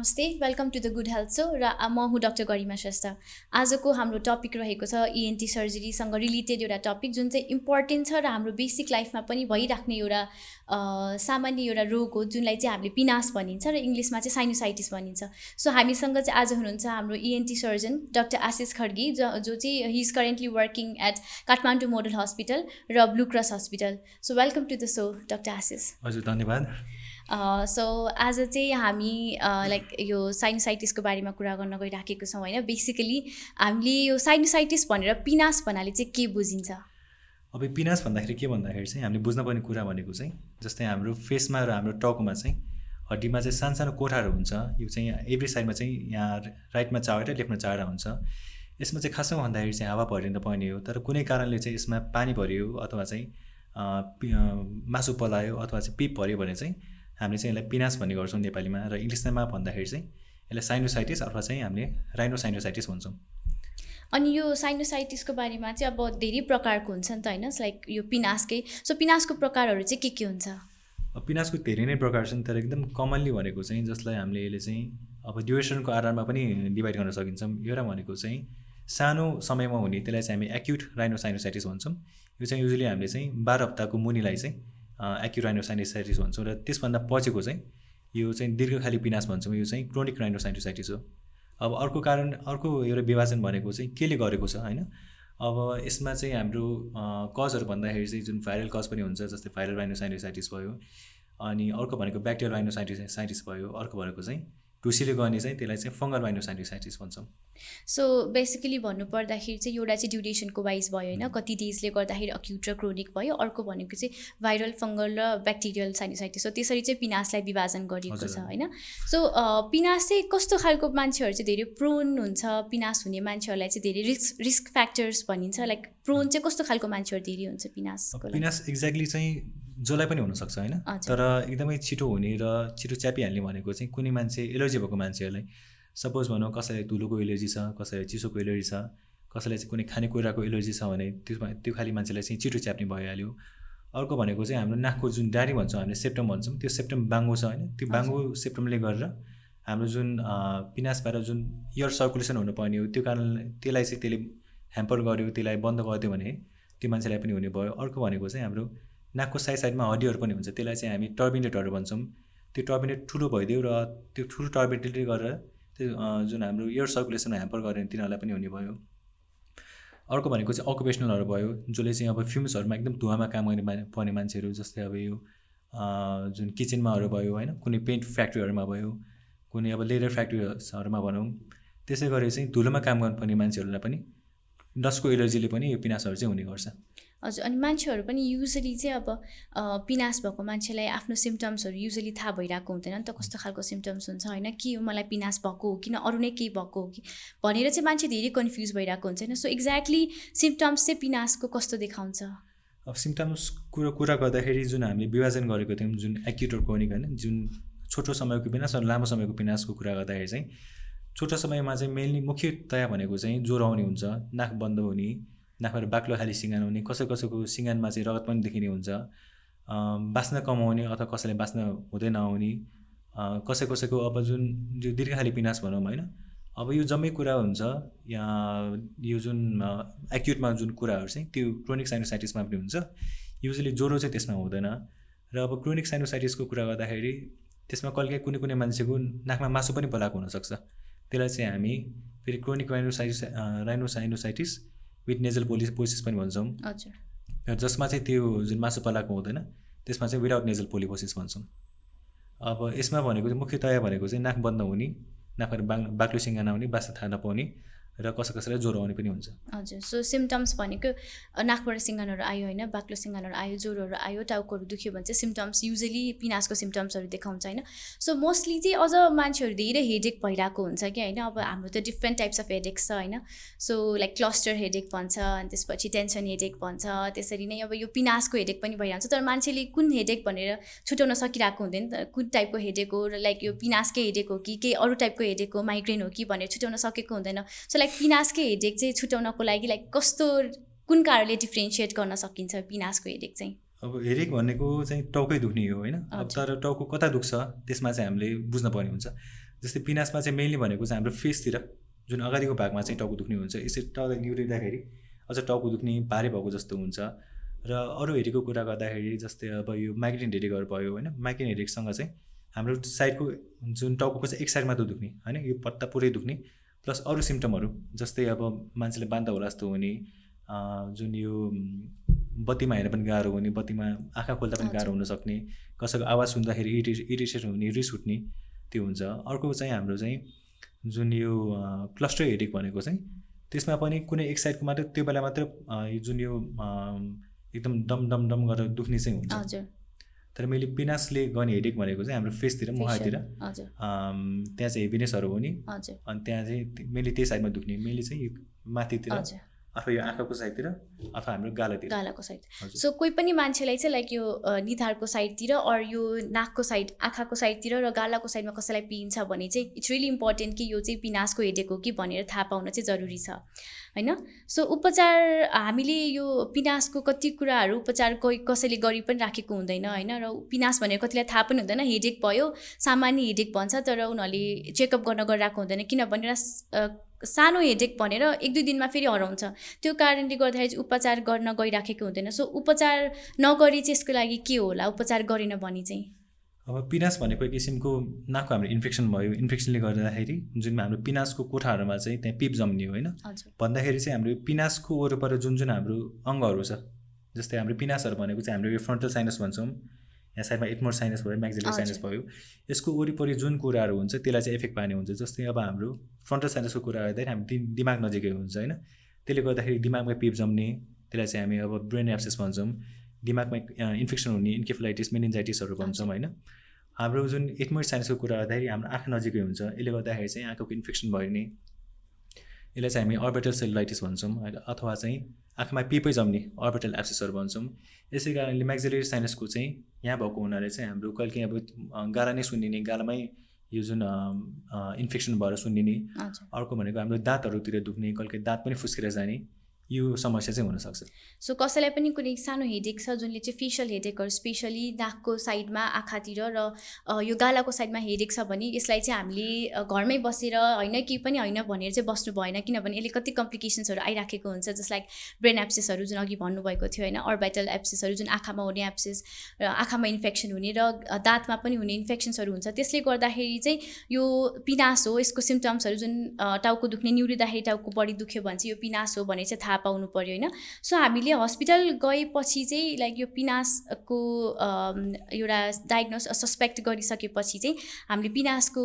नमस्ते welcome to the good health show र म हुँ डक्टर गरिमा श्रेष्ठ। आजको हाम्रो टपिक रहेको छ इएनटी सर्जरीसँग रिलेटेड एउटा टपिक जुन चाहिँ इम्पोर्टेन्ट छ र हाम्रो बेसिक लाइफमा पनि भइराख्ने एउटा सामान्य एउटा रोग हो जुनलाई चाहिँ हामीले पिनास भनिन्छ र इङ्ग्लिसमा चाहिँ साइनोसाइटिस भनिन्छ। सो हामीसँग चाहिँ आज हुनुहुन्छ हाम्रो ENT surgeon doctor Ashish Khadgi जो जो चाहिँ he is currently working at Kathmandu Model hospital र Blue Cross hospital so welcome to the show doctor Ashish. हजुर धन्यवाद। सो आज चाहिँ हामी लाइक यो साइनोसाइटिसको बारेमा कुरा गर्न गइराखेको छौँ होइन। बेसिकली हामीले यो साइनोसाइटिस भनेर पिनास भन्नाले चाहिँ के बुझिन्छ? अब पिनास भन्दाखेरि के भन्दाखेरि चाहिँ हामीले बुझ्नुपर्ने कुरा भनेको चाहिँ जस्तै हाम्रो फेसमा र हाम्रो टाउकोमा चाहिँ हड्डीमा चाहिँ सानो सानो कोठाहरू हुन्छ। यो चाहिँ एभ्री साइडमा चाहिँ यहाँ राइटमा चारवटा लेफ्टमा चारवटा हुन्छ। यसमा चाहिँ खासमा भन्दाखेरि चाहिँ हावा भरिन पर्ने हो। तर कुनै कारणले चाहिँ यसमा पानी भरियो अथवा चाहिँ मासु पलायो अथवा चाहिँ पिप भऱ्यो भने चाहिँ हामीले चाहिँ यसलाई पिनास भन्ने गर्छौँ नेपालीमा र इङ्ग्लिसमा भन्दाखेरि चाहिँ यसलाई साइनोसाइटिस अथवा चाहिँ हामीले राइनोसाइनोसाइटिस भन्छौँ। अनि यो साइनोसाइटिसको बारेमा चाहिँ अब धेरै प्रकारको हुन्छ नि त होइन? लाइक यो पिनासकै सो पिनासको प्रकारहरू चाहिँ के के हुन्छ? पिनासको धेरै नै प्रकार छन् तर एकदम कमनली भनेको चाहिँ जसलाई हामीले यसले चाहिँ अब ड्युरेसनको आधारमा पनि डिभाइड गर्न सकिन्छौँ। एउटा भनेको चाहिँ सानो समयमा हुने त्यसलाई चाहिँ हामी एक्युट राइनोसाइनोसाइटिस भन्छौँ। यो चाहिँ युजली हामीले चाहिँ बाह्र हप्ताको मुनिलाई चाहिँ एक्युराइनोसाइटिसाइटिस भन्छौँ र त्यसभन्दा पछिको चाहिँ यो चाहिँ दीर्घकाली पिनास भन्छौँ यो चाहिँ क्रोनिक राइनोसाइटिसाइटिस हो। अब अर्को कारण अर्को एउटा विभाजन भनेको चाहिँ केले गरेको छ होइन? अब यसमा चाहिँ हाम्रो कजहरू भन्दाखेरि चाहिँ जुन भाइरल कज पनि हुन्छ जस्तै भाइरल राइनोसाइटिसाइटिस भयो अनि अर्को भनेको ब्याक्टेरियल राइनोसाइटिसाइटिस भयो अर्को भनेको चाहिँ ढुसीले गर्ने चाहिँ त्यसलाई चाहिँ फङ्गल माइनोसाइटिसाइटिस भन्छौँ। सो बेसिकली भन्नुपर्दाखेरि चाहिँ एउटा चाहिँ ड्युरेसनको वाइज भयो होइन कति डेजले गर्दाखेरि अक्युट र क्रोनिक भयो अर्को भनेको चाहिँ भाइरल फङ्गल र ब्याक्टेरियल साइनोसाइटिस हो त्यसरी चाहिँ पिनासलाई विभाजन गरिएको छ होइन। सो पिनास चाहिँ कस्तो खालको मान्छेहरू चाहिँ धेरै प्रोन हुन्छ पिनास हुने मान्छेहरूलाई चाहिँ धेरै रिस्क रिस्क फ्याक्टर्स भनिन्छ लाइक प्रोन चाहिँ कस्तो खालको मान्छेहरू धेरै हुन्छ पिनास पिनास एक्ज्याक्टली चाहिँ जसलाई पनि हुनसक्छ होइन? तर एकदमै छिटो हुने र छिटो च्यापिहाल्ने भनेको चाहिँ कुनै मान्छे एलर्जी भएको मान्छेहरूलाई सपोज भनौँ कसैलाई धुलोको एलर्जी छ कसैलाई चिसोको एलर्जी छ कसैलाई चाहिँ कुनै खानेकुराको एलर्जी छ भने त्यसमा त्यो खालि मान्छेलाई चाहिँ छिटो च्याप्ने भइहाल्यो। अर्को भनेको चाहिँ हाम्रो नाकको जुन डाँडी भन्छौँ हामीले सेप्टम भन्छौँ त्यो सेप्टम बाङ्गो छ होइन? त्यो बाङ्गो सेप्टमले गरेर हाम्रो जुन पिनासबाट जुन एयर सर्कुलेसन हुनुपर्ने हो त्यो कारण त्यसलाई चाहिँ त्यसले ह्याम्पर गर्यो त्यसलाई बन्द गरिदियो भने त्यो मान्छेलाई पनि हुने भयो। अर्को भनेको चाहिँ हाम्रो नाकको साइड साइडमा हड्डीहरू पनि हुन्छ। त्यसलाई चाहिँ हामी टर्बिनेटहरू भन्छौँ। त्यो टर्बिनेट ठुलो भइदियो र त्यो ठुलो टर्बिनेटले गरेर त्यो जुन हाम्रो एयर सर्कुलेसन ह्याम्पर गऱ्यो भने तिनीहरूलाई पनि हुने भयो। अर्को भनेको चाहिँ अकुपेसनलहरू भयो जसले चाहिँ अब फ्युम्सहरूमा एकदम धुवामा काम गर्ने पर्ने मान्छेहरू जस्तै अब यो जुन किचनमाहरू भयो होइन? कुनै पेन्ट फ्याक्ट्रीहरूमा भयो कुनै अब लेदर फ्याक्ट्रीहरूमा भनौँ। त्यसै गरी चाहिँ धुलोमा काम गर्नुपर्ने मान्छेहरूलाई पनि डस्टको एलर्जीले पनि यो पिनासहरू चाहिँ हुने गर्छ। हजुर अनि मान्छेहरू पनि युजली चाहिँ अब पिनास भएको मान्छेलाई आफ्नो सिम्टम्सहरू युजली थाहा भइरहेको हुँदैन नि त कस्तो खालको सिम्टम्स हुन्छ होइन? के हो मलाई पिनास भएको हो किन अरू नै केही भएको हो कि? भनेर चाहिँ मान्छे धेरै कन्फ्युज भइरहेको हुन्छ होइन? सो एक्ज्याक्टली सिम्टम्स चाहिँ पिनासको कस्तो देखाउँछ? अब सिम्टम्स कुरो कुरा गर्दाखेरि जुन हामीले विभाजन गरेको थियौँ जुन एक्युट क्रोनिक होइन? जुन छोटो समयको पिनास र लामो समयको पिनासको कुरा गर्दाखेरि चाहिँ छोटो समयमा चाहिँ मेनली मुख्यतया भनेको चाहिँ ज्वरो आउने हुन्छ नाक बन्द हुने नाकबाट बाक्लो खाली सिँगान हुने कसै कसैको सिँगानमा चाहिँ रगत पनि देखिने हुन्छ। बाँच्न कमाउने अथवा कसैले बाँच्न हुँदै नआउने कसै कसैको अब जुन जो दीर्घखाली पिनास भनौँ होइन अब यो जम्मै कुरा हुन्छ। या यो जुन एक्युटमा जुन कुराहरू चाहिँ त्यो क्रोनिक साइनोसाइटिसमा पनि हुन्छ। युजली ज्वरो चाहिँ त्यसमा हुँदैन। र अब क्रोनिक साइनोसाइटिसको कुरा गर्दाखेरि त्यसमा कहिलेकाहीँ कुनै कुनै मान्छेको नाकमा मासु पनि पलाएको हुनसक्छ। त्यसलाई चाहिँ हामी फेरि chronic rhinosinusitis rhinosinusitis with nasal polyposis पनि भन्छौँ। हजुर। जसमा चाहिँ त्यो जुन मासु पलाएको हुँदैन त्यसमा चाहिँ विदाउट नेजल पोलिपोसिस भन्छौँ। अब यसमा भनेको चाहिँ मुख्यतया भनेको चाहिँ नाक बन्द हुने नाकबाट बाङ बाक्लो सिङ्गा नहुने बास्ता थाहा नपाउने र कसै कसैलाई ज्वरो आउने पनि हुन्छ। हजुर सो सिम्टम्स भनेको नाकबाट सिङ्गानहरू आयो होइन बाक्लो सिङ्गानहरू आयो ज्वरोहरू आयो टाउकोहरू दुख्यो भने चाहिँ सिम्टम्स युजली पिनासको सिम्टम्सहरू देखाउँछ होइन। सो मोस्टली चाहिँ अझ मान्छेहरू धेरै हेडेक भइरहेको हुन्छ कि होइन अब हाम्रो त डिफ्रेन्ट टाइप्स अफ हेडेक छ होइन। सो लाइक क्लस्टर हेडेक भन्छ अनि त्यसपछि टेन्सन हेडेक भन्छ त्यसरी नै अब यो पिनासको हेडेक पनि भइरहन्छ। तर मान्छेले कुन हेडेक भनेर छुट्याउन सकिरहेको हुँदैन कुन टाइपको हेडेक हो र लाइक यो पिनासकै हेडेक हो कि केही अरू टाइपको हेडेक हो माइग्रेन हो कि भनेर छुट्याउन सकेको हुँदैन। सो लाइक लाइक पिनासकै हेडेक चाहिँ छुट्याउनको लागि लाइक कस्तो कुन कारणले डिफ्रेन्सिएट गर्न सकिन्छ पिनासको हेडेक चाहिँ? अब हेडेक भनेको चाहिँ टाउकै दुख्ने हो होइन? अब तर टाउको कता दुख्छ त्यसमा चाहिँ हामीले बुझ्न पर्ने हुन्छ। जस्तै पिनासमा चाहिँ मेनली भनेको चाहिँ हाम्रो फेसतिर जुन अगाडिको भागमा चाहिँ टाउको दुख्ने हुन्छ यसरी टाउको निहुरिँदाखेरि अझ टाउको दुख्ने भारी भएको जस्तो हुन्छ। र अरू हेरेको कुरा गर्दाखेरि जस्तै अब यो माइग्रेन हेरेकहरू भयो होइन? माइग्रेन हेरेकसँग चाहिँ हाम्रो साइडको जुन टाउको चाहिँ एक साइडमा त दुख्ने होइन? यो पत्ता पुरै दुख्ने। प्लस अरू सिम्टमहरू जस्तै अब मान्छेले बान्दा होला जस्तो हुने जुन यो बत्तीमा हेर्न पनि गाह्रो हुने बत्तीमा आँखा खोल्दा पनि गाह्रो हुनसक्ने कसैको आवाज सुन्दाखेरि इरि इरिटेट हुने रिस उठ्ने त्यो हुन्छ। अर्को चाहिँ हाम्रो चाहिँ जुन यो क्लस्टर हेडेक भनेको चाहिँ त्यसमा पनि कुनै एक साइडको मात्रै त्यो बेला मात्र जुन यो एकदम डम डम डम गरेर दुख्ने चाहिँ हुन्छ। तर मैले पिनासले गर्ने हेडेक भनेको चाहिँ हाम्रो फेसतिर मुहातिर त्यहाँ चाहिँ हेभिनेसहरू हुने। अनि त्यहाँ चाहिँ मैले त्यही साइडमा दुख्ने। मैले चाहिँ माथितिर अथवा यो आँखाको साइडतिर अथवा हाम्रो गालातिर। गालाको साइड। सो कोही पनि मान्छेलाई चाहिँ लाइक यो निधारको साइडतिर अर यो नाकको साइड आँखाको साइडतिर र गालाको साइडमा कसैलाई पिन्छ भने चाहिँ इट्स रियली इम्पोर्टेन्ट कि यो चाहिँ पिनासको हेडेको कि भनेर थाहा पाउन चाहिँ जरुरी छ। होइन? सो उपचार हामीले यो पिनासको कति कुराहरू उपचार कोही कसैले गरी पनि राखेको हुँदैन होइन? र पिनास भनेर कतिलाई थाहा पनि हुँदैन हेडेक भयो सामान्य हेडेक भन्छ तर उनीहरूले चेकअप गर्न गइरहेको हुँदैन किनभने सानो हेडेक भनेर एक दुई दिनमा फेरि हराउँछ। त्यो कारणले गर्दाखेरि चाहिँ उपचार गर्न गइराखेको हुँदैन। सो उपचार नगरी चाहिँ यसको लागि के होला? उपचार गरेन भने चाहिँ? अब पिनास भनेको एक किसिमको नाकको हाम्रो इन्फेक्सन भयो। इन्फेक्सनले गर्दाखेरि जुन हाम्रो पिनासको कोठाहरूमा चाहिँ त्यहाँ पिप जम्ने होइन? भन्दाखेरि चाहिँ हाम्रो पिनासको वरपर जुन जुन हाम्रो अङ्गहरू छ जस्तै हाम्रो पिनासहरू भनेको चाहिँ हाम्रो यो फ्रन्टल साइनस भन्छौँ। यहाँ साइडमा एटमोर साइनस भयो म्याक्जिलर साइनस भयो। यसको वरिपरि जुन कुराहरू हुन्छ त्यसलाई चाहिँ इफेक्ट पार्ने हुन्छ। जस्तै अब हाम्रो फ्रन्टल साइनसको कुरा गर्दाखेरि हामी दिमाग नजिकै हुन्छ होइन? त्यसले गर्दाखेरि दिमागमा पिप जम्ने त्यसलाई चाहिँ हामी अब ब्रेन एप्सेस भन्छौँ। दिमागमा इन्फेक्सन हुने इन्केफलाइटिस मेनिन्जाइटिसहरू भन्छौँ होइन? हाम्रो जुन एटमोर साइनसको कुरा गर्दाखेरि हाम्रो आँखा नजिकै हुन्छ। यसले गर्दाखेरि चाहिँ आँखाको इन्फेक्सन भयो भने यसलाई चाहिँ हामी अर्बिटल सेलुलाइटिस भन्छौँ अथवा चाहिँ आँखामा पिपै जम्ने अर्बिटल एप्सेसहरू भन्छौँ। यसै कारणले म्याक्जिलरी साइनसको चाहिँ यहाँ भएको हुनाले चाहिँ हाम्रो कहिले काहीँ अब गाला नै सुनिने गालामै यो जुन इन्फेक्सन भएर सुनिने अर्को भनेको हाम्रो दाँतहरूतिर दुख्ने कहिले काहीँ दाँत पनि फुस्केर जाने। यो समस्या चाहिँ हुनसक्छ। सो कसैलाई पनि कुनै सानो हेडेक छ जुनले चाहिँ फेसियल हेडेकहरू स्पेसली नाकको साइडमा आँखातिर र यो गालाको साइडमा हेडेक छ भने यसलाई चाहिँ हामीले घरमै बसेर होइन केही पनि होइन भनेर चाहिँ बस्नु भएन। किनभने यसले कति कम्प्लिकेसन्सहरू आइराखेको हुन्छ जस्ट लाइक ब्रेन एप्सेसहरू जुन अघि भन्नुभएको थियो होइन अर्बाइटल एप्सेसहरू जुन आँखामा हुने एप्सेस र आँखामा इन्फेक्सन हुने र दाँतमा पनि हुने इन्फेक्सन्सहरू हुन्छ। त्यसले गर्दाखेरि चाहिँ यो पिनास हो यसको सिम्टम्सहरू जुन टाउको दुख्ने निउरिँदाखेरि टाउको बढी दुख्यो भने चाहिँ यो पिनास हो भने चाहिँ थाहा पाउनु पऱ्यो होइन? सो हामीले हस्पिटल गएपछि चाहिँ लाइक यो पिनासको एउटा डायग्नोस सस्पेक्ट गरिसकेपछि चाहिँ हामीले पिनासको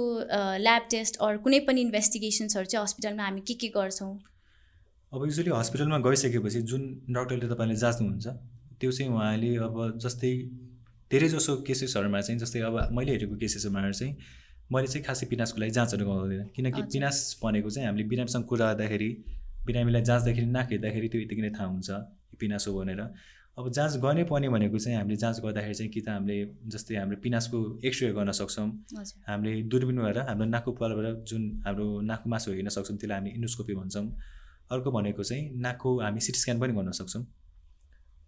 ल्याब टेस्ट अरू कुनै पनि इन्भेस्टिगेसन्सहरू चाहिँ हस्पिटलमा हामी के के गर्छौँ? अब युजली हस्पिटलमा गइसकेपछि जुन डक्टरले तपाईँले जाँच्नुहुन्छ त्यो चाहिँ उहाँले अब जस्तै धेरै जसो केसेसहरूमा चाहिँ जस्तै अब मैले हेरेको केसेसहरूमा चाहिँ मैले चाहिँ खासै पिनासको लागि जाँचहरू गराउँदैन किनकि पिनास भनेको चाहिँ हामीले बिरामीसँग कुरा गर्दाखेरि बिरामीलाई जाँच्दाखेरि नाक हेर्दाखेरि त्यो यतिकै नै थाहा हुन्छ पिनास हो भनेर। अब जाँच गर्नै पर्ने भनेको चाहिँ हामीले जाँच गर्दाखेरि चाहिँ कि त हामीले जस्तै हाम्रो पिनासको एक्सरे गर्न सक्छौँ। हामीले दूरबिन भएर हाम्रो नाकको पालबाट जुन हाम्रो नाकको मासु हेर्न सक्छौँ त्यसलाई हामी इन्डोस्कोपी भन्छौँ। अर्को भनेको चाहिँ नाकको हामी सिटी स्क्यान पनि गर्न सक्छौँ।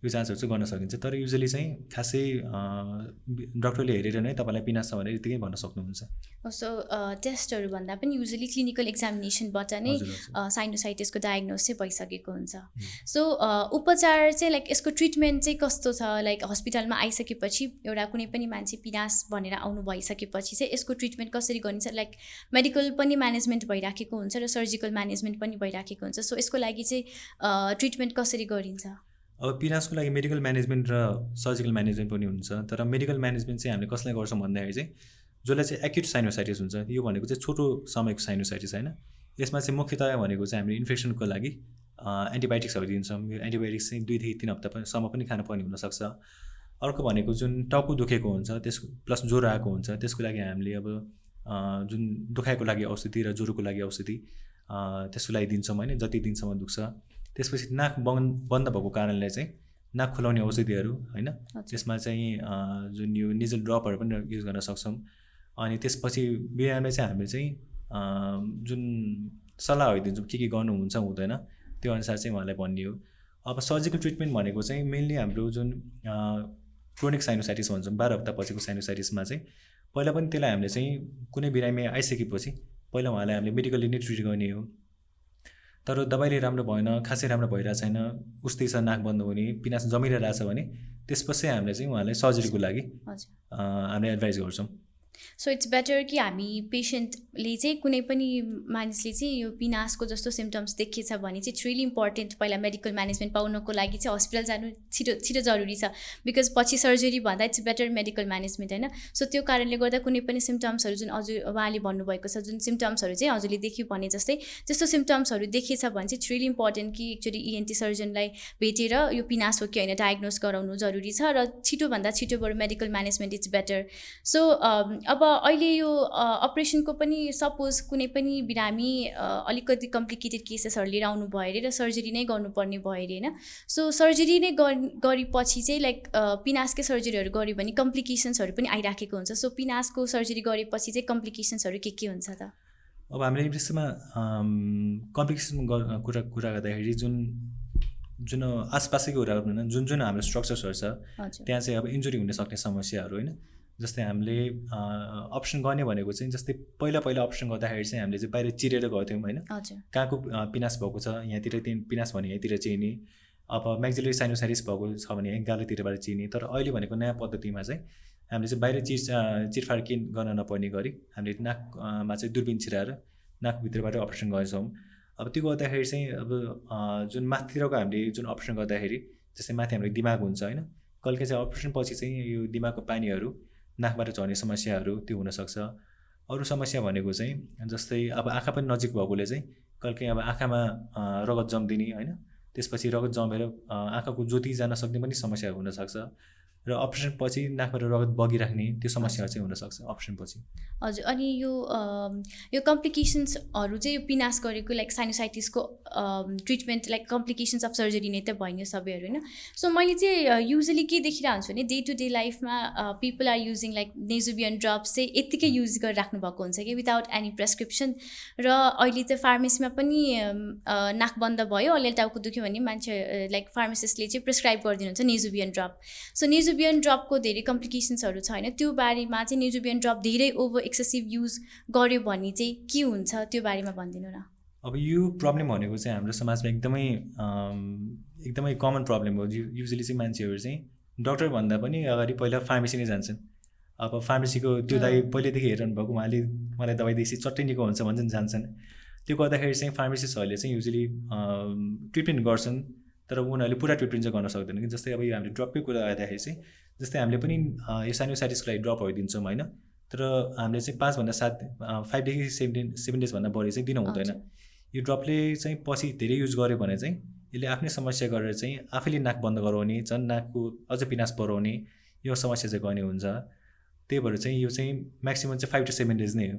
यो जाँचहरू चाहिँ गर्न सकिन्छ। तर युजली चाहिँ खासै डक्टरले हेरेर नै तपाईँलाई पिनास छ भनेर यतिकै भन्न सक्नुहुन्छ। सो टेस्टहरू भन्दा पनि युजली क्लिनिकल एक्जामिनेसनबाट नै साइनोसाइटिसको डायग्नोस चाहिँ भइसकेको हुन्छ। सो उपचार चाहिँ लाइक यसको ट्रिटमेन्ट चाहिँ कस्तो छ? लाइक हस्पिटलमा आइसकेपछि एउटा कुनै पनि मान्छे पिनास भनेर आउनु भइसकेपछि चाहिँ यसको ट्रिटमेन्ट कसरी गरिन्छ? लाइक मेडिकल पनि म्यानेजमेन्ट भइराखेको हुन्छ र सर्जिकल म्यानेजमेन्ट पनि भइराखेको हुन्छ। सो यसको लागि चाहिँ ट्रिटमेन्ट कसरी गरिन्छ? अब पिनासको लागि मेडिकल म्यानेजमेन्ट र सर्जिकल म्यानेजमेन्ट पनि हुन्छ तर मेडिकल म्यानेजमेन्ट चाहिँ हामीले कसलाई गर्छौँ भन्दाखेरि चाहिँ जसलाई चाहिँ एक्युट साइनोसाइटिस हुन्छ यो भनेको चाहिँ छोटो समयको साइनोसाइटिस होइन। यसमा चाहिँ मुख्यतया भनेको चाहिँ हामीले इन्फेक्सनको लागि एन्टिबायोटिक्सहरू दिन्छौँ। यो एन्टिबायोटिक्स चाहिँ दुईदेखि तिन हप्तासम्म पनि खानुपर्ने हुनसक्छ। अर्को भनेको जुन टाउको दुखेको हुन्छ त्यसको प्लस ज्वरो आएको हुन्छ त्यसको लागि हामीले अब जुन दुखाइको लागि औषधि र ज्वरोको लागि औषधि त्यसको लागि दिन्छौँ होइन जति दिनसम्म दुख्छ। त्यसपछि नाक बन्द बन्द भएको कारणले चाहिँ नाक खुलाउने औषधिहरू होइन? त्यसमा चाहिँ जुन यो निजल ड्रपहरू पनि युज गर्न सक्छौँ। अनि त्यसपछि बिहानै चाहिँ हामीले चाहिँ जुन सल्लाहहरू दिन्छौँ के के गर्नुहुन्छ हुँदैन त्यो अनुसार चाहिँ उहाँलाई भन्ने हो अब सर्जिकल ट्रिटमेन्ट भनेको चाहिँ मेनली हाम्रो जुन क्रोनिक साइनोसाइटिस भन्छौँ बाह्र हप्ता पछिको साइनोसाइटिसमा चाहिँ पहिला पनि त्यसलाई हामीले चाहिँ कुनै बिरामी आइसकेपछि पहिला उहाँलाई हामीले मेडिकल्ली नै ट्रिट गर्ने हो। तर दबाईले राम्रो भएन खासै राम्रो भइरहेको छैन उस्तै छ नाक बन्द हुने पिनास जमिरहेको छ भने त्यसपछि हामीले चाहिँ उहाँलाई सर्जरीको लागि हामीले एडभाइस गर्छौँ। सो इट्स बेटर कि हामी पेसेन्टले चाहिँ कुनै पनि मानिसले चाहिँ यो पिनासको जस्तो सिम्टम्स देखिएछ भने चाहिँ इट्स इम्पोर्टेन्ट पहिला मेडिकल म्यानेजमेन्ट पाउनको लागि चाहिँ हस्पिटल जानु छिटो छिटो जरुरी छ। बिकज पछि सर्जरी भन्दा इट्स बेटर मेडिकल म्यानेजमेन्ट होइन? सो त्यो कारणले गर्दा कुनै पनि सिम्टम्सहरू जुन हजुर उहाँले भन्नुभएको छ जुन सिम्टम्सहरू चाहिँ हजुरले देख्यो भने जस्तै त्यस्तो सिम्टम्सहरू देखिएछ भने चाहिँ इट्स इम्पोर्टेन्ट कि एक्चुली इएनटी सर्जनलाई भेटेर यो पिनास हो कि होइन डायग्नोज गराउनु जरुरी छ। र छिटोभन्दा छिटोबाट medical management it's better so अब अहिले यो अपरेसनको पनि सपोज कुनै पनि बिरामी अलिकति कम्प्लिकेटेड केसेसहरू लिएर आउनु भयो अरे र सर्जरी नै गर्नुपर्ने भयो अरे होइन। सो सर्जरी नै गरेपछि चाहिँ लाइक पिनासकै सर्जरीहरू गऱ्यो भने कम्प्लिकेसन्सहरू पनि आइराखेको हुन्छ। सो पिनासको सर्जरी गरेपछि चाहिँ कम्प्लिकेसन्सहरू के के हुन्छ त? अब हामीले त्यसमा कम्प्लिकेसन कुरा कुरा गर्दाखेरि जुन जुन आसपासैको कुरा गर्नु जुन जुन हाम्रो स्ट्रक्चर्सहरू छ त्यहाँ चाहिँ अब इन्जुरी हुन सक्ने समस्याहरू होइन। जस्तै हामीले अप्सन गर्ने भनेको चाहिँ जस्तै पहिला पहिला अप्सन गर्दाखेरि चाहिँ हामीले चाहिँ बाहिर चिरेर गर्थ्यौँ होइन? कहाँको पिनास भएको छ? यहाँतिर पिनास भने यहाँतिर चिने। अब म्याक्जिलरी साइनोसाइटिस भएको छ भने गालोतिरबाट चिने। तर अहिले भनेको नयाँ पद्धतिमा चाहिँ हामीले चाहिँ बाहिर चिर चिरफाड के गर्न नपर्ने गरी हामीले नाकमा चाहिँ दुर्बिन छिराएर नाकभित्रबाट अपरेसन गर्छौँ। अब त्यो गर्दाखेरि चाहिँ अब जुन माथितिरको हामीले जुन अपरेसन गर्दाखेरि जस्तै माथि हाम्रो दिमाग हुन्छ होइन? कहिले चाहिँ अपरेसन पछि चाहिँ यो दिमागको पानीहरू नाकबाट झर्ने समस्याहरू त्यो हुनसक्छ। अरू समस्या भनेको चाहिँ जस्तै अब आँखा पनि नजिक भएकोले चाहिँ कहिले काहीँ अब आँखामा रगत जम्दिने होइन? त्यसपछि रगत जमेर आँखाको ज्योति जान सक्ने पनि समस्याहरू हुनसक्छ। र अपरेसन पछि नाकबाट रगत बगिराख्ने त्यो समस्याहरू चाहिँ हुनसक्छ अपरेसन पछि। हजुर अनि यो यो कम्प्लिकेसन्सहरू चाहिँ यो पिनास गरेको like साइनोसाइटिसको treatment like complications of surgery नै त भइने सबैहरू होइन? सो मैले चाहिँ युजली के देखिरहेको हुन्छु भने डे टु डे लाइफमा people are using like Nasivion drops चाहिँ यत्तिकै युज गरिराख्नु भएको हुन्छ कि विदाउट एनी प्रेसक्रिप्सन र अहिले चाहिँ फार्मेसीमा पनि नाक बन्द भयो अलिअलि टाउको दुख्यो भने मान्छे लाइक फार्मेसिस्टले चाहिँ प्रिस्क्राइब गरिदिनुहुन्छ नेजुबियन ड्रप सो नेजुबियन ड्रपको धेरै कम्प्लिकेसन्सहरू छ होइन त्यो बारेमा चाहिँ नेजुबियन ड्रप धेरै ओभर एक्सेसिभ युज गर्यो भने चाहिँ के हुन्छ? त्यो बारेमा भनिदिनु न। अब यो प्रब्लम भनेको चाहिँ हाम्रो समाजमा एकदमै एकदमै कमन प्रब्लम हो। युजली चाहिँ मान्छेहरू चाहिँ डक्टरभन्दा पनि अगाडि पहिला फार्मेसी नै जान्छन्। अब फार्मेसीको त्यो दाई पहिल्यैदेखि हेरिरहनु भएको उहाँले मलाई दबाई दिएपछि चट्टै निको हुन्छ भन्छन् जान्छन्। त्यो गर्दाखेरि चाहिँ फार्मेसिस्टहरूले चाहिँ युजली ट्रिटमेन्ट गर्छन्। तर उनीहरूले पुरा ट्रिटमेन्ट चाहिँ गर्न सक्दैन कि जस्तै अब यो हामीले ड्रपकै कुरा गर्दाखेरि चाहिँ जस्तै हामीले पनि यो साइनोसाइटिसको लागि ड्रपहरू दिन्छौँ होइन। तर हामीले चाहिँ पाँचभन्दा सात फाइभदेखि सेभेन्टिन सेभेन डेजभन्दा बढी चाहिँ दिनु हुँदैन। यो ड्रपले चाहिँ पछि धेरै युज गर्यो भने चाहिँ यसले आफ्नै समस्या गरेर चाहिँ आफैले नाक बन्द गराउने झन् नाकको अझ पिनास बढाउने यो समस्या चाहिँ गर्ने हुन्छ। त्यही भएर चाहिँ यो चाहिँ म्याक्सिमम् चाहिँ फाइभ टु सेभेन डेज नै हो।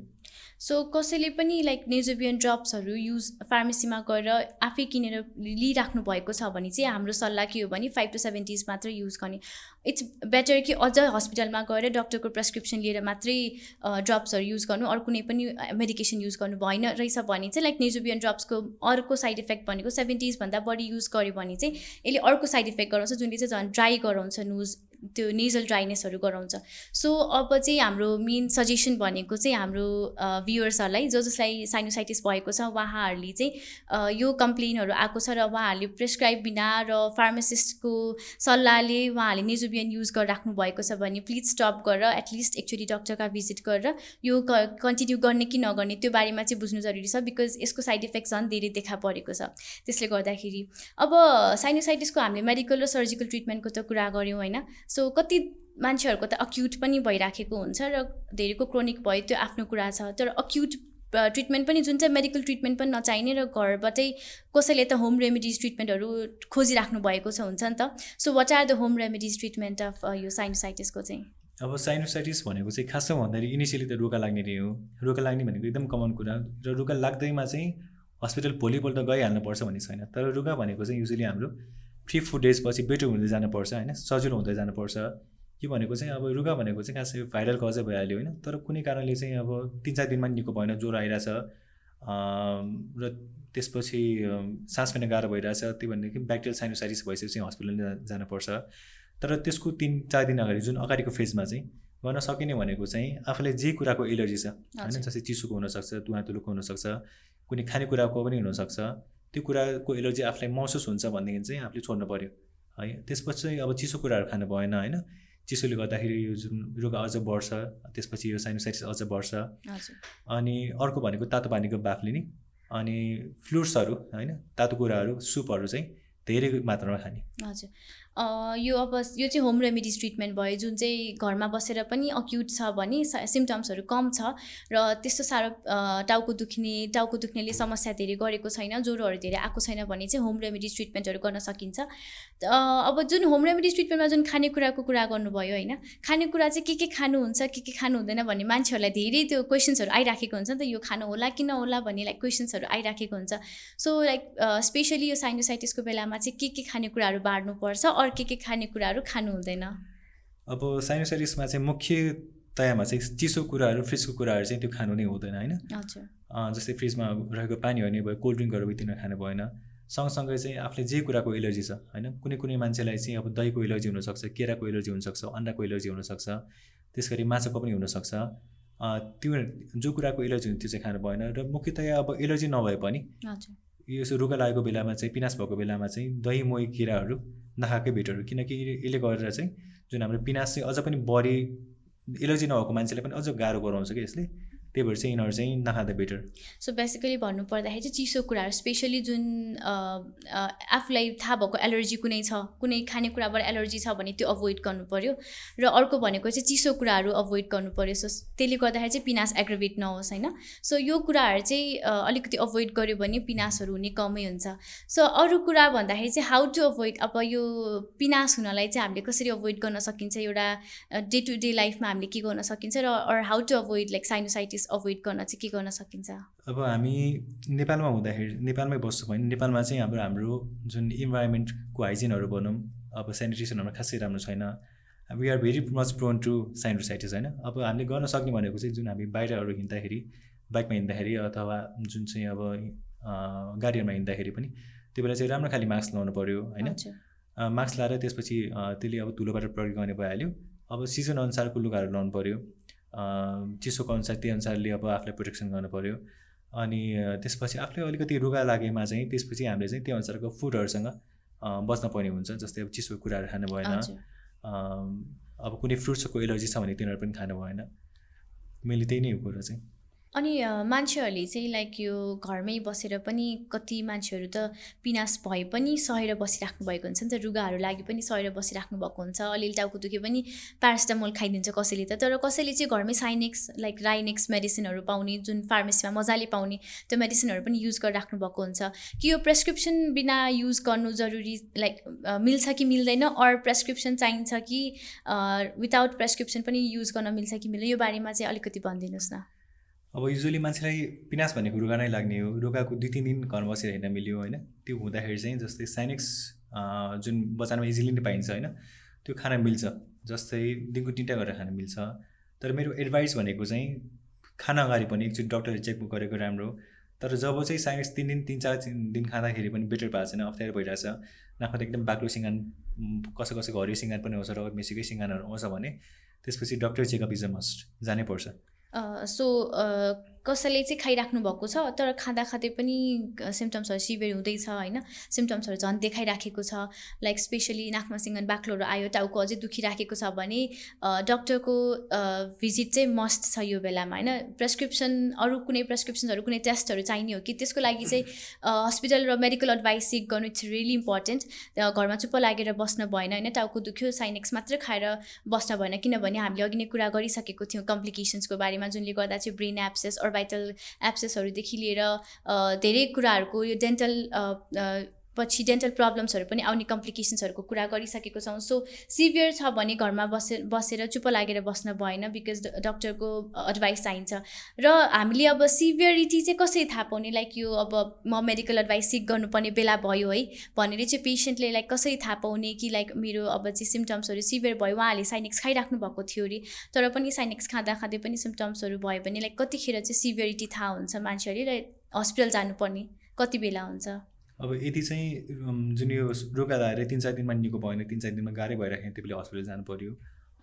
सो कसैले पनि लाइक नेजोबियन ड्रप्सहरू युज फार्मेसीमा गएर आफै किनेर लिइराख्नु भएको छ भने चाहिँ हाम्रो सल्लाह के हो भने फाइभ टु सेभेन डेज मात्रै युज गर्ने। इट्स बेटर कि अझ हस्पिटलमा गएर डक्टरको प्रेसक्रिप्सन लिएर मात्रै ड्रप्सहरू युज गर्नु। अरू कुनै पनि मेडिकेसन युज गर्नु भएन रहेछ भने चाहिँ लाइक नेजोबियन ड्रप्सको अर्को साइड इफेक्ट भनेको सेभेन डेजभन्दा बढी युज गर्यो भने चाहिँ यसले अर्को साइड इफेक्ट गराउँछ जुनले चाहिँ झन् ड्राई गराउँछ नुज त्यो नेजल ड्राइनेसहरू गराउँछ। सो अब चाहिँ हाम्रो मेन सजेसन भनेको चाहिँ हाम्रो भ्युवर्सहरूलाई जो जसलाई साइनोसाइटिस भएको छ उहाँहरूले चाहिँ यो कम्प्लेनहरू आएको छ र उहाँहरूले प्रेसक्राइब बिना र फार्मासिस्टको सल्लाहले उहाँहरूले नेजोबियन युज गरिराख्नु भएको छ भने प्लिज स्टप गरेर एटलिस्ट एक्चुली डक्टरका भिजिट गरेर यो कन्टिन्यू गर्ने कि नगर्ने त्यो बारेमा चाहिँ बुझ्नु जरुरी छ बिकज यसको साइड इफेक्ट झन् धेरै देखा परेको छ। त्यसले गर्दाखेरि अब साइनोसाइटिसको हामीले मेडिकल र सर्जिकल ट्रिटमेन्टको त कुरा गऱ्यौँ होइन? सो कति मान्छेहरूको त अक्युट पनि भइराखेको हुन्छ र धेरैको क्रोनिक भयो त्यो आफ्नो कुरा छ। तर अक्युट ट्रिटमेन्ट पनि जुन चाहिँ मेडिकल ट्रिटमेन्ट पनि नचाहिने र घरबाटै कसैले त होम रेमेडिज ट्रिटमेन्टहरू खोजिराख्नु भएको छ हुन्छ नि त। So what are the home remedies treatment of यो साइनोसाइटिसको चाहिँ? अब साइनोसाइटिस भनेको चाहिँ खासमा भन्दाखेरि इनिसियली त रोगा लाग्ने नै हो। रोगा लाग्ने भनेको एकदम कमन कुरा। र रोगा लाग्दैमा चाहिँ हस्पिटल भोलिपल्ट गइहाल्नुपर्छ भन्ने छैन। तर रुगा भनेको चाहिँ युजली हाम्रो थ्री फोर डेजपछि बेटर हुँदै जानुपर्छ होइन? सजिलो हुँदै जानुपर्छ। यो भनेको चाहिँ अब रुगा भनेको चाहिँ खासै भाइरल कजै भइहाल्यो होइन? तर कुनै कारणले चाहिँ अब तिन चार दिनमा निको भएन ज्वरो आइरहेछ। र त्यसपछि सास फेर्न गाह्रो भइरहेछ। त्यो भनेदेखि ब्याक्टेरियल साइनोसाइटिस भइसकेपछि हस्पिटल जानुपर्छ। तर त्यसको तिन चार दिन अगाडि जुन अगाडिको फेजमा चाहिँ गर्न सकिने भनेको चाहिँ आफूलाई जे कुराको एलर्जी छ होइन? जस्तै चिसोको हुनसक्छ तुवा तुलुको हुनसक्छ कुनै खानेकुराको पनि हुनसक्छ। त्यो कुराको एलर्जी आफूलाई महसुस हुन्छ भनेदेखि चाहिँ आफूले छोड्नु पऱ्यो है? त्यसपछि चाहिँ अब चिसो कुराहरू खानु भएन होइन? चिसोले गर्दाखेरि यो जुन रोग अझ बढ्छ त्यसपछि यो साइनोसाइटिस अझ बढ्छ। अनि अर्को भनेको तातो पानीको बाफले नि अनि फ्लुट्सहरू होइन? तातो कुराहरू सुपहरू चाहिँ धेरै मात्रामा खाने। हजुर। यो अब यो चाहिँ होम रेमिडिज ट्रिटमेन्ट भयो जुन चाहिँ घरमा बसेर पनि अक्युट छ भने सिम्टम्सहरू कम छ र त्यस्तो साह्रो टाउको दुख्ने टाउको दुख्नेले समस्या धेरै गरेको छैन ज्वरोहरू धेरै आएको छैन भने चाहिँ होम रेमिडिज ट्रिटमेन्टहरू गर्न सकिन्छ। अब जुन होम रेमिडिज ट्रिटमेन्टमा जुन खानेकुराको कुरा गर्नुभयो होइन खानेकुरा चाहिँ के के खानुहुन्छ के के खानु हुँदैन भन्ने मान्छेहरूलाई धेरै त्यो क्वेसन्सहरू आइराखेको हुन्छ नि त यो खानु होला कि नहोला भन्ने लाइक क्वेसन्सहरू आइराखेको हुन्छ। सो लाइक स्पेसली यो साइनोसाइटिसको बेलामा चाहिँ के के खानेकुराहरू बाँड्नुपर्छ अरू के के खानेकुराहरू खानु हुँदैन। अब साइनोसाइटिसमा चाहिँ मुख्यतयामा चाहिँ चिसो कुराहरू फ्रिजको कुराहरू चाहिँ त्यो खानु नै हुँदैन होइन? जस्तै फ्रिजमा रहेको पानीहरू नै भयो कोल्ड ड्रिङ्कहरू बित्तिन खानु भएन। सँगसँगै चाहिँ आफूले जे कुराको एलर्जी छ होइन? कुनै कुनै मान्छेलाई चाहिँ अब दहीको एलर्जी हुनसक्छ केराको एलर्जी हुनसक्छ अन्डाको एलर्जी हुनसक्छ त्यस गरी माछाको पनि हुनसक्छ। त्यो जो कुराको एलर्जी हुन्छ त्यो चाहिँ खानु भएन र मुख्यतया अब एलर्जी नभए पनि यो रुगा लागेको बेलामा चाहिँ पिनास भएको बेलामा चाहिँ दही मोही किराहरू नखाएकै भेटहरू। किनकि यसले गरेर चाहिँ जुन हाम्रो पिनास चाहिँ अझ पनि बढी एलर्जी नभएको मान्छेलाई पनि अझ गाह्रो गराउँछ कि यसले। त्यही भएर चाहिँ यिनीहरू चाहिँ नखाँदा बेटर सो बेसिकली भन्नुपर्दाखेरि चाहिँ चिसो कुराहरू स्पेसली जुन आफूलाई थाहा भएको एलर्जी कुनै छ कुनै खानेकुराबाट एलर्जी छ भने त्यो अभोइड गर्नु पऱ्यो र अर्को भनेको चाहिँ चिसो कुराहरू अभोइड गर्नु पऱ्यो सो त्यसले गर्दाखेरि चाहिँ पिनास एग्रोभेट नहोस् होइन? सो यो कुराहरू चाहिँ अलिकति अभोइड गऱ्यो भने पिनासहरू हुने कमै हुन्छ। सो अरू कुरा भन्दाखेरि चाहिँ हाउ टु अभोइड अब यो पिनास हुनलाई चाहिँ हामीले कसरी अभोइड गर्न सकिन्छ? एउटा डे टु डे लाइफमा हामीले के गर्न सकिन्छ? र how to avoid like sinusitis avoid गर्न चाहिँ के गर्न सकिन्छ? अब हामी नेपालमा हुँदाखेरि नेपालमै बस्छौँ भने नेपालमा चाहिँ अब हाम्रो जुन इन्भाइरोमेन्टको हाइजिनहरू भनौँ अब सेनिटेसनहरू खासै राम्रो छैन। We are very much prone to sinusitis होइन? अब हामीले गर्न सक्ने भनेको चाहिँ जुन हामी बाहिरहरू हिँड्दाखेरि बाइकमा हिँड्दाखेरि अथवा जुन चाहिँ अब गाडीहरूमा हिँड्दाखेरि पनि त्यो बेला चाहिँ राम्रो खाले मास्क लगाउनु पऱ्यो होइन? मास्क लगाएर त्यसपछि त्यसले अब धुलोबाट प्रयोग गर्ने भइहाल्यो। अब सिजन अनुसारको लुगाहरू लाउनु पऱ्यो चिसोको अनुसार त्यही अनुसारले अब आफूलाई प्रोटेक्सन गर्नु पऱ्यो अनि त्यसपछि आफूले अलिकति रुगा लागेमा चाहिँ त्यसपछि हामीले चाहिँ त्यो अनुसारको फुडहरूसँग बस्न पर्ने हुन्छ। जस्तै अब चिसो कुराहरू खानु भएन। अब कुनै फ्रुट्सको एलर्जी छ भने तिनीहरू पनि खानु भएन। मैले त्यही नै हो कुरो चाहिँ। अनि मान्छेहरूले चाहिँ लाइक यो घरमै बसेर पनि कति मान्छेहरू त पिनास भए पनि सहेर बसिराख्नु भएको हुन्छ नि त रुगाहरू लागि पनि सहेर बसिराख्नु भएको हुन्छ अलिअलि टाउको दुखे पनि प्यारासिटामोल खाइदिन्छ कसैले त तर कसैले चाहिँ घरमै साइनेक्स लाइक राइनेक्स मेडिसिनहरू पाउने जुन फार्मेसीमा मजाले पाउने त्यो मेडिसिनहरू पनि युज गरिराख्नु भएको हुन्छ। कि यो प्रेसक्रिप्सन बिना युज गर्नु जरुरी लाइक मिल्छ कि मिल्दैन अर प्रेसक्रिप्सन चाहिन्छ कि विदाउट प्रेसक्रिप्सन पनि युज गर्न मिल्छ कि मिल्दैन यो बारेमा चाहिँ अलिकति भनिदिनुहोस् न। अब युजली मान्छेलाई पिनास भनेको रुगा नै लाग्ने हो। रुगाको दुई तिन दिन घर बसेर हिँड्न मिल्यो होइन। त्यो हुँदाखेरि चाहिँ जस्तै साइनिक्स जुन बजारमा इजिली नै पाइन्छ होइन त्यो खान मिल्छ। जस्तै दिनको तिनवटा गरेर खान मिल्छ। तर मेरो एडभाइस भनेको चाहिँ खाना अगाडि पनि एकचोटि डक्टरले चेकबुक गरेको राम्रो तर जब चाहिँ साइनिक्स तिन दिन तिन चार दिन खाँदाखेरि पनि बेटर भएको छैन अप्ठ्यारो भइरहेछ। नाफा एकदम बाक्लो सिँगान कसै कसैको हरियो सिँगान पनि आउँछ र मेसीकै सिँगानहरू आउँछ भने त्यसपछि doctor checkup is a must जानै पर्छ सो कसैले चाहिँ खाइराख्नु भएको छ तर खाँदा खाँदै पनि सिम्टम्सहरू सिभियर हुँदैछ होइन? सिम्टम्सहरू झन् देखाइराखेको छ लाइक स्पेसली नाकमा सिङ्गन बाक्लोहरू आयो टाउको अझै दुखिराखेको छ भने डक्टरको भिजिट चाहिँ मस्ट छ यो बेलामा होइन? प्रेसक्रिप्सन अरू कुनै प्रेसक्रिप्सनहरू कुनै टेस्टहरू चाहिने हो कि? त्यसको लागि चाहिँ हस्पिटल र मेडिकल एडभाइस सिक गर्नु इट्स रियली इम्पोर्टेन्ट घरमा चुप्प लागेर बस्न भएन होइन? टाउको दुख्यो साइनेक्स मात्रै खाएर बस्न भएन किनभने हामीले अघि नै कुरा गरिसकेको थियौँ कम्प्लिकेसन्सको बारेमा जुनले गर्दा चाहिँ ब्रेन एप्सेस अर्बाइटल एप्सेसहरूदेखि लिएर धेरै कुराहरूको यो डेन्टल पछि डेन्टल प्रब्लम्सहरू पनि आउने कम्प्लिकेसन्सहरूको कुरा गरिसकेको छौँ। सो सिभियर छ भने घरमा बसे बसेर चुप लागेर बस्न भएन बिकज डक्टरको एडभाइस चाहिन्छ। र हामीले अब सिभियरिटी चाहिँ कसरी थाहा पाउने? लाइक यो अब म मेडिकल एडभाइस सिक गर्नुपर्ने बेला भयो है। भनेर चाहिँ पेसेन्टले लाइक कसरी थाहा पाउने कि लाइक मेरो अब चाहिँ सिम्टम्सहरू सिभियर भयो? उहाँहरूले साइनिक्स खाइराख्नु भएको थियो अरे। तर पनि साइनिक्स खाँदा खाँदै पनि सिम्टम्सहरू भयो भने लाइक कतिखेर चाहिँ सिभियरिटी थाहा हुन्छ मान्छेहरूले र हस्पिटल जानुपर्ने? कति बेला हुन्छ? अब यदि चाहिँ जुन यो रोगा लगाएर तिन चार दिनमा निको भएन तिन चार दिनमा गाह्रै भइराख्यो त्यो बेला हस्पिटल जानु पऱ्यो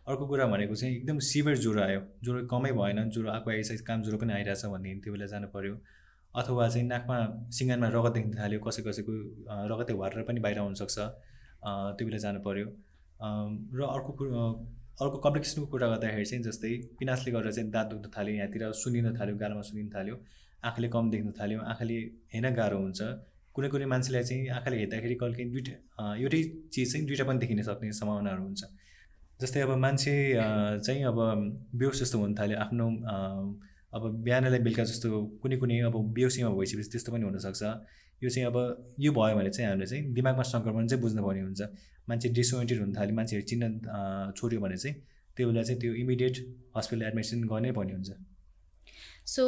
अर्को कुरा भनेको चाहिँ एकदम सिभियर ज्वरो आयो। ज्वरो कमै भएन ज्वरो आएको आइसकेपछि काम ज्वरो पनि आइरहेछ भनेदेखि त्यो बेला जानु पऱ्यो अथवा चाहिँ नाकमा सिँगानमा रगत देख्न थाल्यो कसै कसैको रगतै भरेर पनि बाहिर आउनसक्छ त्यो बेला जानु पऱ्यो र अर्को अर्को कम्प्लिकेसनको कुरा गर्दाखेरि चाहिँ जस्तै पिनासले गर्दा चाहिँ दाँत दुख्न थाल्यो यहाँतिर सुनिन थाल्यो गालामा सुनिन थाल्यो आँखाले कम देख्न थाल्यो आँखाले हेर्न गाह्रो हुन्छ। कुनै कुनै मान्छेलाई चाहिँ आँखाले हेर्दाखेरि कहिले काहीँ दुइटा एउटै चिज चाहिँ दुइटा पनि देखिन सक्ने सम्भावनाहरू हुन्छ। जस्तै अब मान्छे चाहिँ अब बेहोस जस्तो हुन थाल्यो आफ्नो अब बिहानलाई बेलुका जस्तो कुनै कुनै अब बेहोसीमा भइसकेपछि त्यस्तो पनि हुनसक्छ। यो चाहिँ अब यो भयो भने चाहिँ हामीले चाहिँ दिमागमा सङ्क्रमण चाहिँ बुझ्नुपर्ने हुन्छ। मान्छे डिसोइन्टेड हुन थाल्यो मान्छेहरू चिन्न छोड्यो भने चाहिँ त्यो बेला चाहिँ त्यो इमिडिएट हस्पिटल एडमिसन गर्नै पर्ने हुन्छ। सो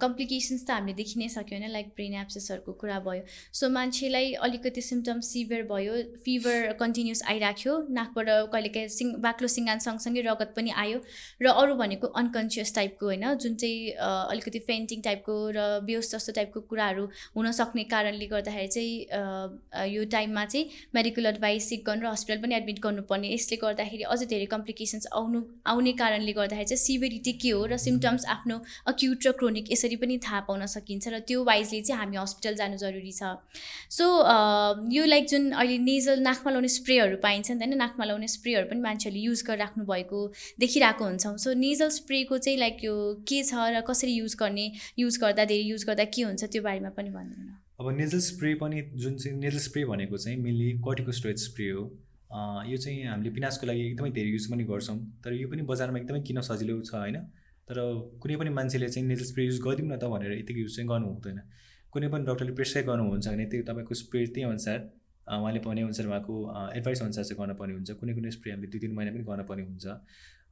कम्प्लिकेसन्स त हामीले देखि नै सक्यो होइन लाइक ब्रेन एप्सेसहरूको कुरा भयो। सो मान्छेलाई अलिकति सिम्टम्स सिभियर भयो फिभर कन्टिन्युस आइराख्यो नाकबाट कहिलेकाहीँ सिङ बाक्लो सिङ्गान सँगसँगै रगत पनि आयो र अरू भनेको अनकन्सियस टाइपको होइन जुन चाहिँ अलिकति फेन्टिङ टाइपको र बेहोस जस्तो टाइपको कुराहरू हुनसक्ने कारणले गर्दाखेरि चाहिँ यो टाइममा चाहिँ मेडिकल एडभाइस सिक गर्नु र हस्पिटल पनि एडमिट गर्नुपर्ने। यसले गर्दाखेरि अझै धेरै कम्प्लिकेसन्स आउनु आउने कारणले गर्दाखेरि चाहिँ सिभिरिटी के हो र सिम्टम्स आफ्नो अक्यु एक्युट र क्रोनिक यसरी पनि थाहा पाउन सकिन्छ र त्यो वाइजले चाहिँ हामी हस्पिटल जानु जरुरी छ। सो यो लाइक जुन अहिले नेजल नाकमा लाउने स्प्रेहरू पाइन्छ नि त होइन नाकमा लाउने स्प्रेहरू पनि मान्छेहरूले युज गरिराख्नु भएको देखिरहेको हुन्छौँ। सो नेजल स्प्रेको चाहिँ लाइक यो के छ र कसरी युज गर्ने युज गर्दा धेरै युज गर्दा के हुन्छ त्यो बारेमा पनि भनिदिनु न। अब नेजल स्प्रे पनि जुन चाहिँ नेजल स्प्रे भनेको चाहिँ मेनली कर्टिकोस्टोइड स्प्रे हो। यो चाहिँ हामीले पिनासको लागि एकदमै धेरै युज पनि गर्छौँ तर यो पनि बजारमा एकदमै किन सजिलो छ होइन? तर कुनै पनि मान्छेले चाहिँ नेजल स्प्रे युज गरिदिउँ न त भनेर यतिकै युज चाहिँ गर्नु हुँदैन। कुनै पनि डक्टरले प्रेसक्राइब गर्नुहुन्छ भने त्यो तपाईँको स्प्रे त्यही अनुसार उहाँले भने अनुसार उहाँको एडभाइस अनुसार चाहिँ गर्नुपर्ने हुन्छ। कुनै कुनै स्प्रे हामीले दुई तिन महिना पनि गर्नुपर्ने हुन्छ।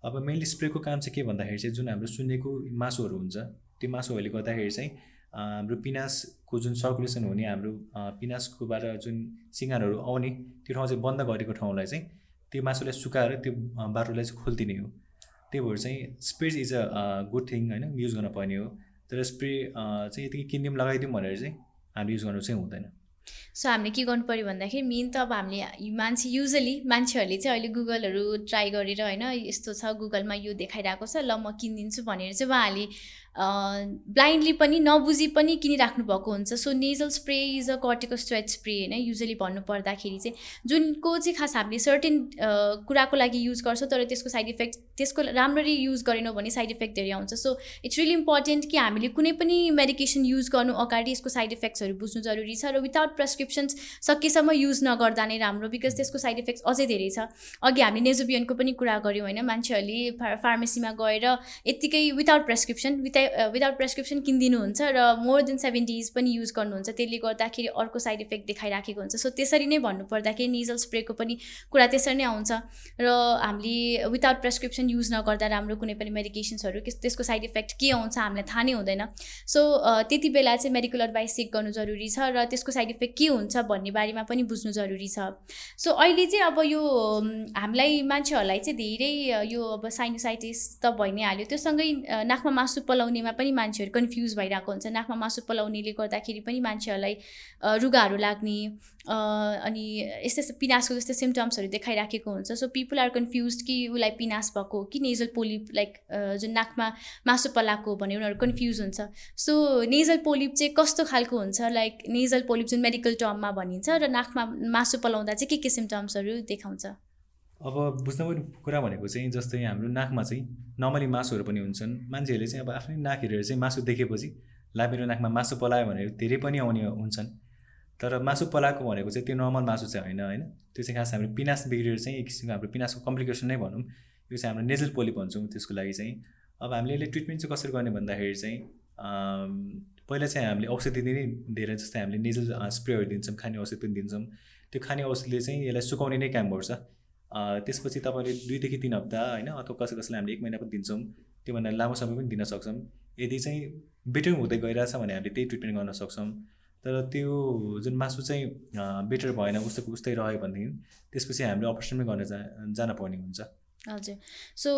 अब मेनली स्प्रेको काम चाहिँ के भन्दाखेरि चाहिँ जुन हाम्रो सुन्नेको मासुहरू हुन्छ त्यो मासुहरूले गर्दाखेरि चाहिँ हाम्रो पिनासको जुन सर्कुलेसन हुने हाम्रो पिनासकोबाट जुन सिँगारहरू आउने त्यो ठाउँ चाहिँ बन्द गरेको ठाउँलाई चाहिँ त्यो मासुलाई सुकाएर त्यो बाटोलाई चाहिँ खोलिदिने हो। त्यही भएर चाहिँ spray is a good thing होइन युज गर्न पर्ने हो। तर स्प्रे चाहिँ यतिकै किनिदिउँ लगाइदिउँ भनेर चाहिँ हामीले युज गर्नु चाहिँ हुँदैन। सो हामीले के गर्नु पऱ्यो भन्दाखेरि मेन त अब हामीले मान्छे युजली मान्छेहरूले चाहिँ अहिले गुगलहरू ट्राई गरेर होइन यस्तो छ गुगलमा यो देखाइरहेको छ ल म किनिदिन्छु भनेर चाहिँ उहाँहरूले ब्लाइन्डली पनि नबुझी पनि किनिराख्नु भएको हुन्छ। So nasal spray is a corticosteroid spray होइन? युजली भन्नु पर्दाखेरि चाहिँ जुनको चाहिँ खास हामीले सर्टेन कुराको लागि युज गर्छौँ तर त्यसको साइड इफेक्ट त्यसको राम्ररी युज गरेनौँ भने साइड इफेक्ट धेरै आउँछ। सो इट्स रियली इम्पोर्टेन्ट कि हामीले कुनै पनि मेडिकेसन युज गर्नु अगाडि यसको साइड इफेक्ट्सहरू बुझ्नु जरुरी छ र विदाउट प्रेसक्रिप्सन्स सकेसम्म युज नगर्दा नै राम्रो बिकज त्यसको साइड इफेक्ट्स अझै धेरै छ। अघि हामी नेजोबियनको पनि कुरा गऱ्यौँ होइन? मान्छेहरूले फार्मेसीमा गएर यत्तिकै without prescription with without prescription किनिदिनुहुन्छ र मोर देन सेभेन डेज पनि युज गर्नुहुन्छ। त्यसले गर्दाखेरि अर्को साइड इफेक्ट देखाइराखेको हुन्छ। सो त्यसरी नै भन्नुपर्दाखेरि निजल स्प्रेको पनि कुरा त्यसरी नै आउँछ। र हामीले विदाउट प्रेसक्रिप्सन युज नगर्दा राम्रो कुनै पनि मेडिकेसन्सहरू त्यसको साइड इफेक्ट के आउँछ हामीलाई थाहा नै हुँदैन। सो त्यति बेला चाहिँ मेडिकल एडभाइस चेक गर्नु जरुरी छ र त्यसको साइड इफेक्ट के हुन्छ भन्ने बारेमा पनि बुझ्नु जरुरी छ। सो अहिले चाहिँ अब यो हामीलाई मान्छेहरूलाई चाहिँ धेरै यो अब साइनोसाइटिस त भइ नै हाल्यो। त्योसँगै नाकमा मासु पलाउने पलाउनेमा पनि मान्छेहरू कन्फ्युज भइरहेको हुन्छ नाकमा मासु पलाउनेले गर्दाखेरि पनि मान्छेहरूलाई रुगाहरू लाग्ने अनि यस्तो यस्तो पिनासको जस्तो सिम्टम्सहरू देखाइराखेको हुन्छ सो पिपुल आर कन्फ्युज कि उसलाई पिनास भएको कि नेजल पोलिप लाइक जुन नाकमा मासु पलाएको भने उनीहरू कन्फ्युज हुन्छ सो नेजल पोलिप चाहिँ कस्तो खालको हुन्छ लाइक नेजल पोलिप जुन मेडिकल टर्ममा भनिन्छ र नाकमा मासु पलाउँदा चाहिँ के के सिम्टम्सहरू देखाउँछ अब बुझ्नुपर्ने कुरा भनेको चाहिँ जस्तै हाम्रो नाकमा चाहिँ नर्मली मासुहरू पनि हुन्छन्। मान्छेहरूले चाहिँ अब आफ्नै नाक हेरेर चाहिँ मासु देखेपछि ला मेरो नाकमा मासु पलायो भनेर धेरै पनि आउने हुन्छन्। तर मासु पलाएको भनेको चाहिँ त्यो नर्मल मासु चाहिँ होइन होइन? त्यो चाहिँ खास हाम्रो पिनास बिग्रेर चाहिँ एक किसिमको हाम्रो पिनासको कम्प्लिकेसन नै भनौँ। यो चाहिँ हाम्रो नेजल पोली भन्छौँ त्यसको लागि चाहिँ। अब हामीले यसले ट्रिटमेन्ट चाहिँ कसरी गर्ने भन्दाखेरि चाहिँ पहिला चाहिँ हामीले औषधि नै धेरै जस्तै हामीले नेजल स्प्रेहरू दिन्छौँ खाने औषधि पनि दिन्छौँ। त्यो खाने औषधिले चाहिँ यसलाई सुकाउने नै काम गर्छ। त्यसपछि तपाईँले दुईदेखि तिन हप्ता होइन अथवा कसै कसैलाई हामीले एक महिना पनि दिन्छौँ त्योभन्दा लामो समय पनि दिन सक्छौँ। यदि चाहिँ बेटर हुँदै गइरहेछ भने हामीले त्यही ट्रिटमेन्ट गर्न सक्छौँ। तर त्यो जुन मासु चाहिँ बेटर भएन उस्तोको उस्तै रह्यो भनेदेखि त्यसपछि हामीले अपरेसन पनि गर्न जा जान पर्ने हुन्छ। हजुर। सो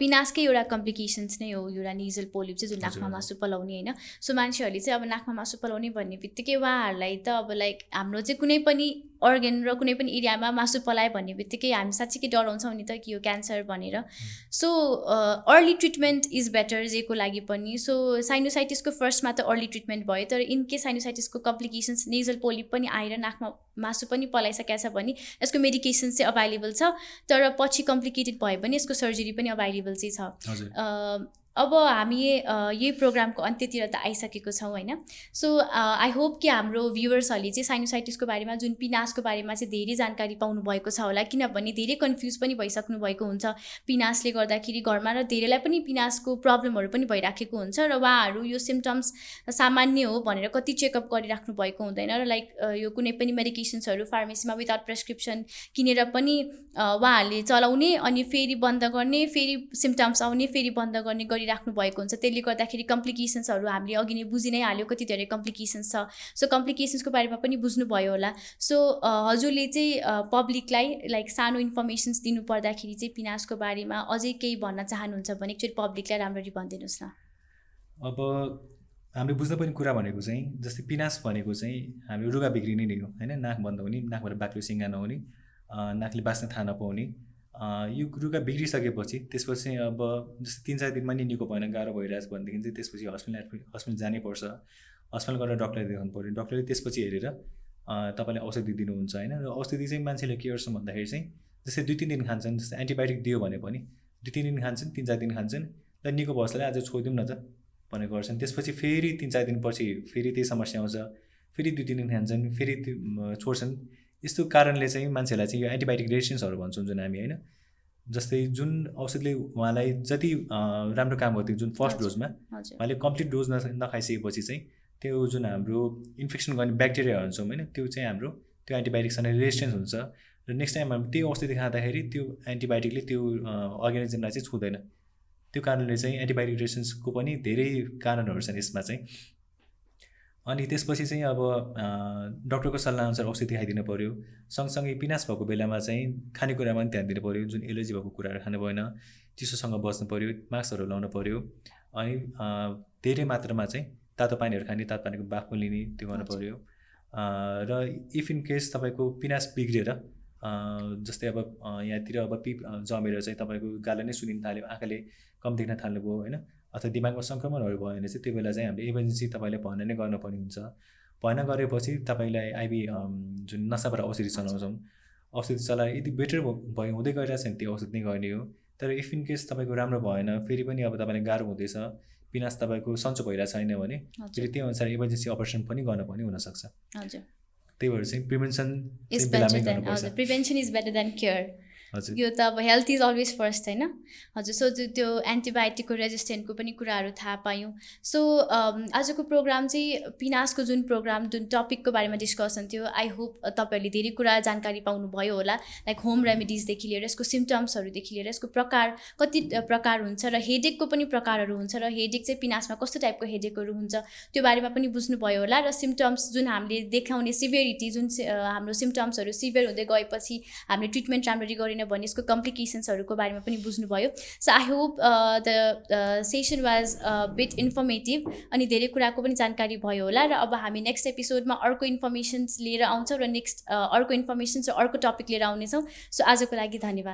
पिनासकै एउटा कम्प्लिकेसन्स नै हो एउटा निजल पोलिप चाहिँ जुन नाकमा मासु पलाउने होइन। सो मान्छेहरूले चाहिँ अब नाकमा मासु पलाउने भन्ने बित्तिकै उहाँहरूलाई त अब लाइक हाम्रो चाहिँ कुनै पनि अर्गन र कुनै पनि एरियामा मासु पलायो भन्ने बित्तिकै हामी साँच्चीकै डराउँछौँ नि त कि यो क्यान्सर भनेर। So early treatment is better जेको लागि पनि। सो साइनोसाइटिसको फर्स्टमा त अर्ली ट्रिटमेन्ट भयो तर इन केस साइनोसाइटिसको कम्प्लिकेसन्स नेजल पोलिप पनि आएर नाकमा मासु पनि पलाइसकेको छ भने यसको मेडिकेसन चाहिँ अभाइलेबल छ। तर पछि कम्प्लिकेटेड भयो भने यसको सर्जरी पनि अभाइलेबल चाहिँ छ। अब हामी यही प्रोग्रामको अन्त्यतिर त आइसकेको छौँ होइन? सो आई होप कि हाम्रो भ्युवर्सहरूले चाहिँ साइनोसाइटिसको बारेमा जुन पिनासको बारेमा चाहिँ धेरै जानकारी पाउनु भएको छ होला किनभने धेरै कन्फ्युज पनि भइसक्नु भएको हुन्छ। पिनासले गर्दाखेरि घरमा र धेरैलाई पनि पिनासको प्रब्लमहरू पनि भइराखेको हुन्छ र उहाँहरू यो सिम्टम्स सामान्य हो भनेर कति चेकअप गरिराख्नु भएको हुँदैन र लाइक यो कुनै पनि मेडिकेसन्सहरू फार्मेसीमा विदाउट प्रेसक्रिप्सन किनेर पनि उहाँहरूले चलाउने अनि फेरि बन्द गर्ने फेरि सिम्टम्स आउने फेरि बन्द गर्ने गरी गरिराख्नु भएको हुन्छ। त्यसले गर्दाखेरि कम्प्लिकेसन्सहरू हामीले अघि नै बुझि नै हाल्यो कति धेरै कम्प्लिकेसन्स छ। सो कम्प्लिकेसन्सको बारेमा पनि बुझ्नुभयो होला। सो हजुरले चाहिँ पब्लिकलाई लाइक सानो इन्फर्मेसन्स दिनु पर्दाखेरि चाहिँ पिनासको बारेमा अझै केही भन्न चाहनुहुन्छ भने एकचोटि पब्लिकलाई राम्ररी भनिदिनुहोस् न। अब हामीले बुझ्दा पनि कुरा भनेको चाहिँ जस्तै पिनास भनेको चाहिँ हामीले रुगा बिग्रिने नै हो होइन? नाक बन्द हुने नाकबाट बाक्लो सिङ्गा नहुने नाकले बाँच्न थाहा नपाउने। यो रुगा बिग्रिसकेपछि त्यसपछि अब जस्तै तिन चार दिनमा नि निको भएन गाह्रो भइरहेछ भनेदेखि चाहिँ त्यसपछि हस्पिटल एडमिट हस्पिटल जानै पर्छ। हस्पिटल गएर डक्टरले देखाउनु पऱ्यो डक्टरले त्यसपछि हेरेर तपाईँले औषधि दिनुहुन्छ होइन। र औषधि चाहिँ मान्छेले के गर्छ भन्दाखेरि चाहिँ जस्तै दुई तिन दिन खान्छन् जस्तै एन्टिबायोटिक दियो भने पनि दुई तिन दिन खान्छन् तिन चार दिन खान्छन् र निको भएसलाई आज छोडिदिउँ न त भनेर गर्छन्। त्यसपछि फेरि तिन चार दिनपछि फेरि त्यही समस्या आउँछ। फेरि दुई तिन दिन खान्छन् फेरि छोड्छन्। यस्तो कारणले चाहिँ मान्छेलाई चाहिँ यो एन्टिबायोटिक रेसिन्सहरू भन्छौँ जुन हामी होइन? जस्तै जुन औषधले उहाँलाई जति राम्रो काम गर्थ्यो जुन फर्स्ट डोजमा उहाँले कम्प्लिट डोज न नखाइसकेपछि चाहिँ त्यो जुन हाम्रो इन्फेक्सन गर्ने ब्याक्टेरिया हुन्छौँ होइन? त्यो चाहिँ हाम्रो त्यो एन्टिबायोटिक्ससँग रेजिस्टेन्स हुन्छ। र नेक्स्ट टाइम हामी त्यही औषधि खाँदाखेरि त्यो एन्टिबायोटिकले त्यो अर्ग्यानिजमलाई चाहिँ छुँदैन। त्यो कारणले चाहिँ एन्टिबायोटिक रेजिस्टेन्सको पनि धेरै कारणहरू छन् यसमा चाहिँ। अनि त्यसपछि चाहिँ अब डक्टरको सल्लाहअनुसार औषधि खाइदिनु पऱ्यो सँगसँगै पिनास भएको बेलामा चाहिँ खानेकुरामा पनि ध्यान दिनु पऱ्यो जुन एलर्जी भएको कुराहरू खानु भएन चिसोसँग बस्नु पऱ्यो मास्कहरू लाउनु पऱ्यो अनि धेरै मात्रामा चाहिँ तातो पानीहरू खाने तातो पानीको बाफो लिने त्यो गर्नु पऱ्यो र इफ इन केस तपाईँको पिनास बिग्रिएर जस्तै अब यहाँतिर अब पिप जमेर चाहिँ तपाईँको गाला नै सुनिन थाल्यो आँखाले कम देख्न थाल्नुभयो होइन? अथवा दिमागमा सङ्क्रमणहरू भयो भने चाहिँ त्यो बेला चाहिँ हामीले इमर्जेन्सी तपाईँले भएन नै गर्नुपर्ने हुन्छ। भएन गरेपछि तपाईँलाई आइबी जुन नसाबाट औषधि चलाउँछौँ औषधि चलाएर यदि बेटर भयो हुँदै गइरहेको छ भने त्यो औषधि नै गर्ने हो। तर इफ इन केस तपाईँको राम्रो भएन फेरि पनि अब तपाईँलाई गाह्रो हुँदैछ पिनास तपाईँको सन्चो भइरहेको छैन भने फेरि त्यो अनुसार इमर्जेन्सी अपरेसन पनि गर्नुपर्ने हुनसक्छ। त्यही भएर चाहिँ prevention prevention is better than care यो त अब हेल्थ इज अलवेज फर्स्ट होइन? हजुर सो त्यो एन्टिबायोटिकको रेजिस्टेन्टको पनि कुराहरू थाहा पायौँ। सो आजको प्रोग्राम चाहिँ पिनासको जुन प्रोग्राम जुन टपिकको बारेमा डिस्कसन थियो आई होप तपाईँहरूले धेरै कुरा जानकारी पाउनुभयो होला। लाइक होम रेमेडिजदेखि लिएर यसको सिम्टम्सहरूदेखि लिएर यसको प्रकार कति प्रकार हुन्छ र हेडेकको पनि प्रकारहरू हुन्छ र हेडेक चाहिँ पिनासमा कस्तो टाइपको हेडेकहरू हुन्छ त्यो बारेमा पनि बुझ्नुभयो होला र सिम्टम्स जुन हामीले देखाउने सिभियरिटी जुन हाम्रो सिम्टम्सहरू सिभियर हुँदै गएपछि हामीले ट्रिटमेन्ट राम्ररी गरेन भने यसको कम्प्लिकेसन्सहरूको बारेमा पनि बुझ्नुभयो। So I hope the session was bit informative अनि धेरै कुराको पनि जानकारी भयो होला र अब हामी नेक्स्ट एपिसोडमा अर्को इन्फर्मेसन्स लिएर आउँछौँ र नेक्स्ट uh, अर्को इन्फर्मेसन्स र अर्को टपिक लिएर आउनेछौँ। सो आजको लागि धन्यवाद।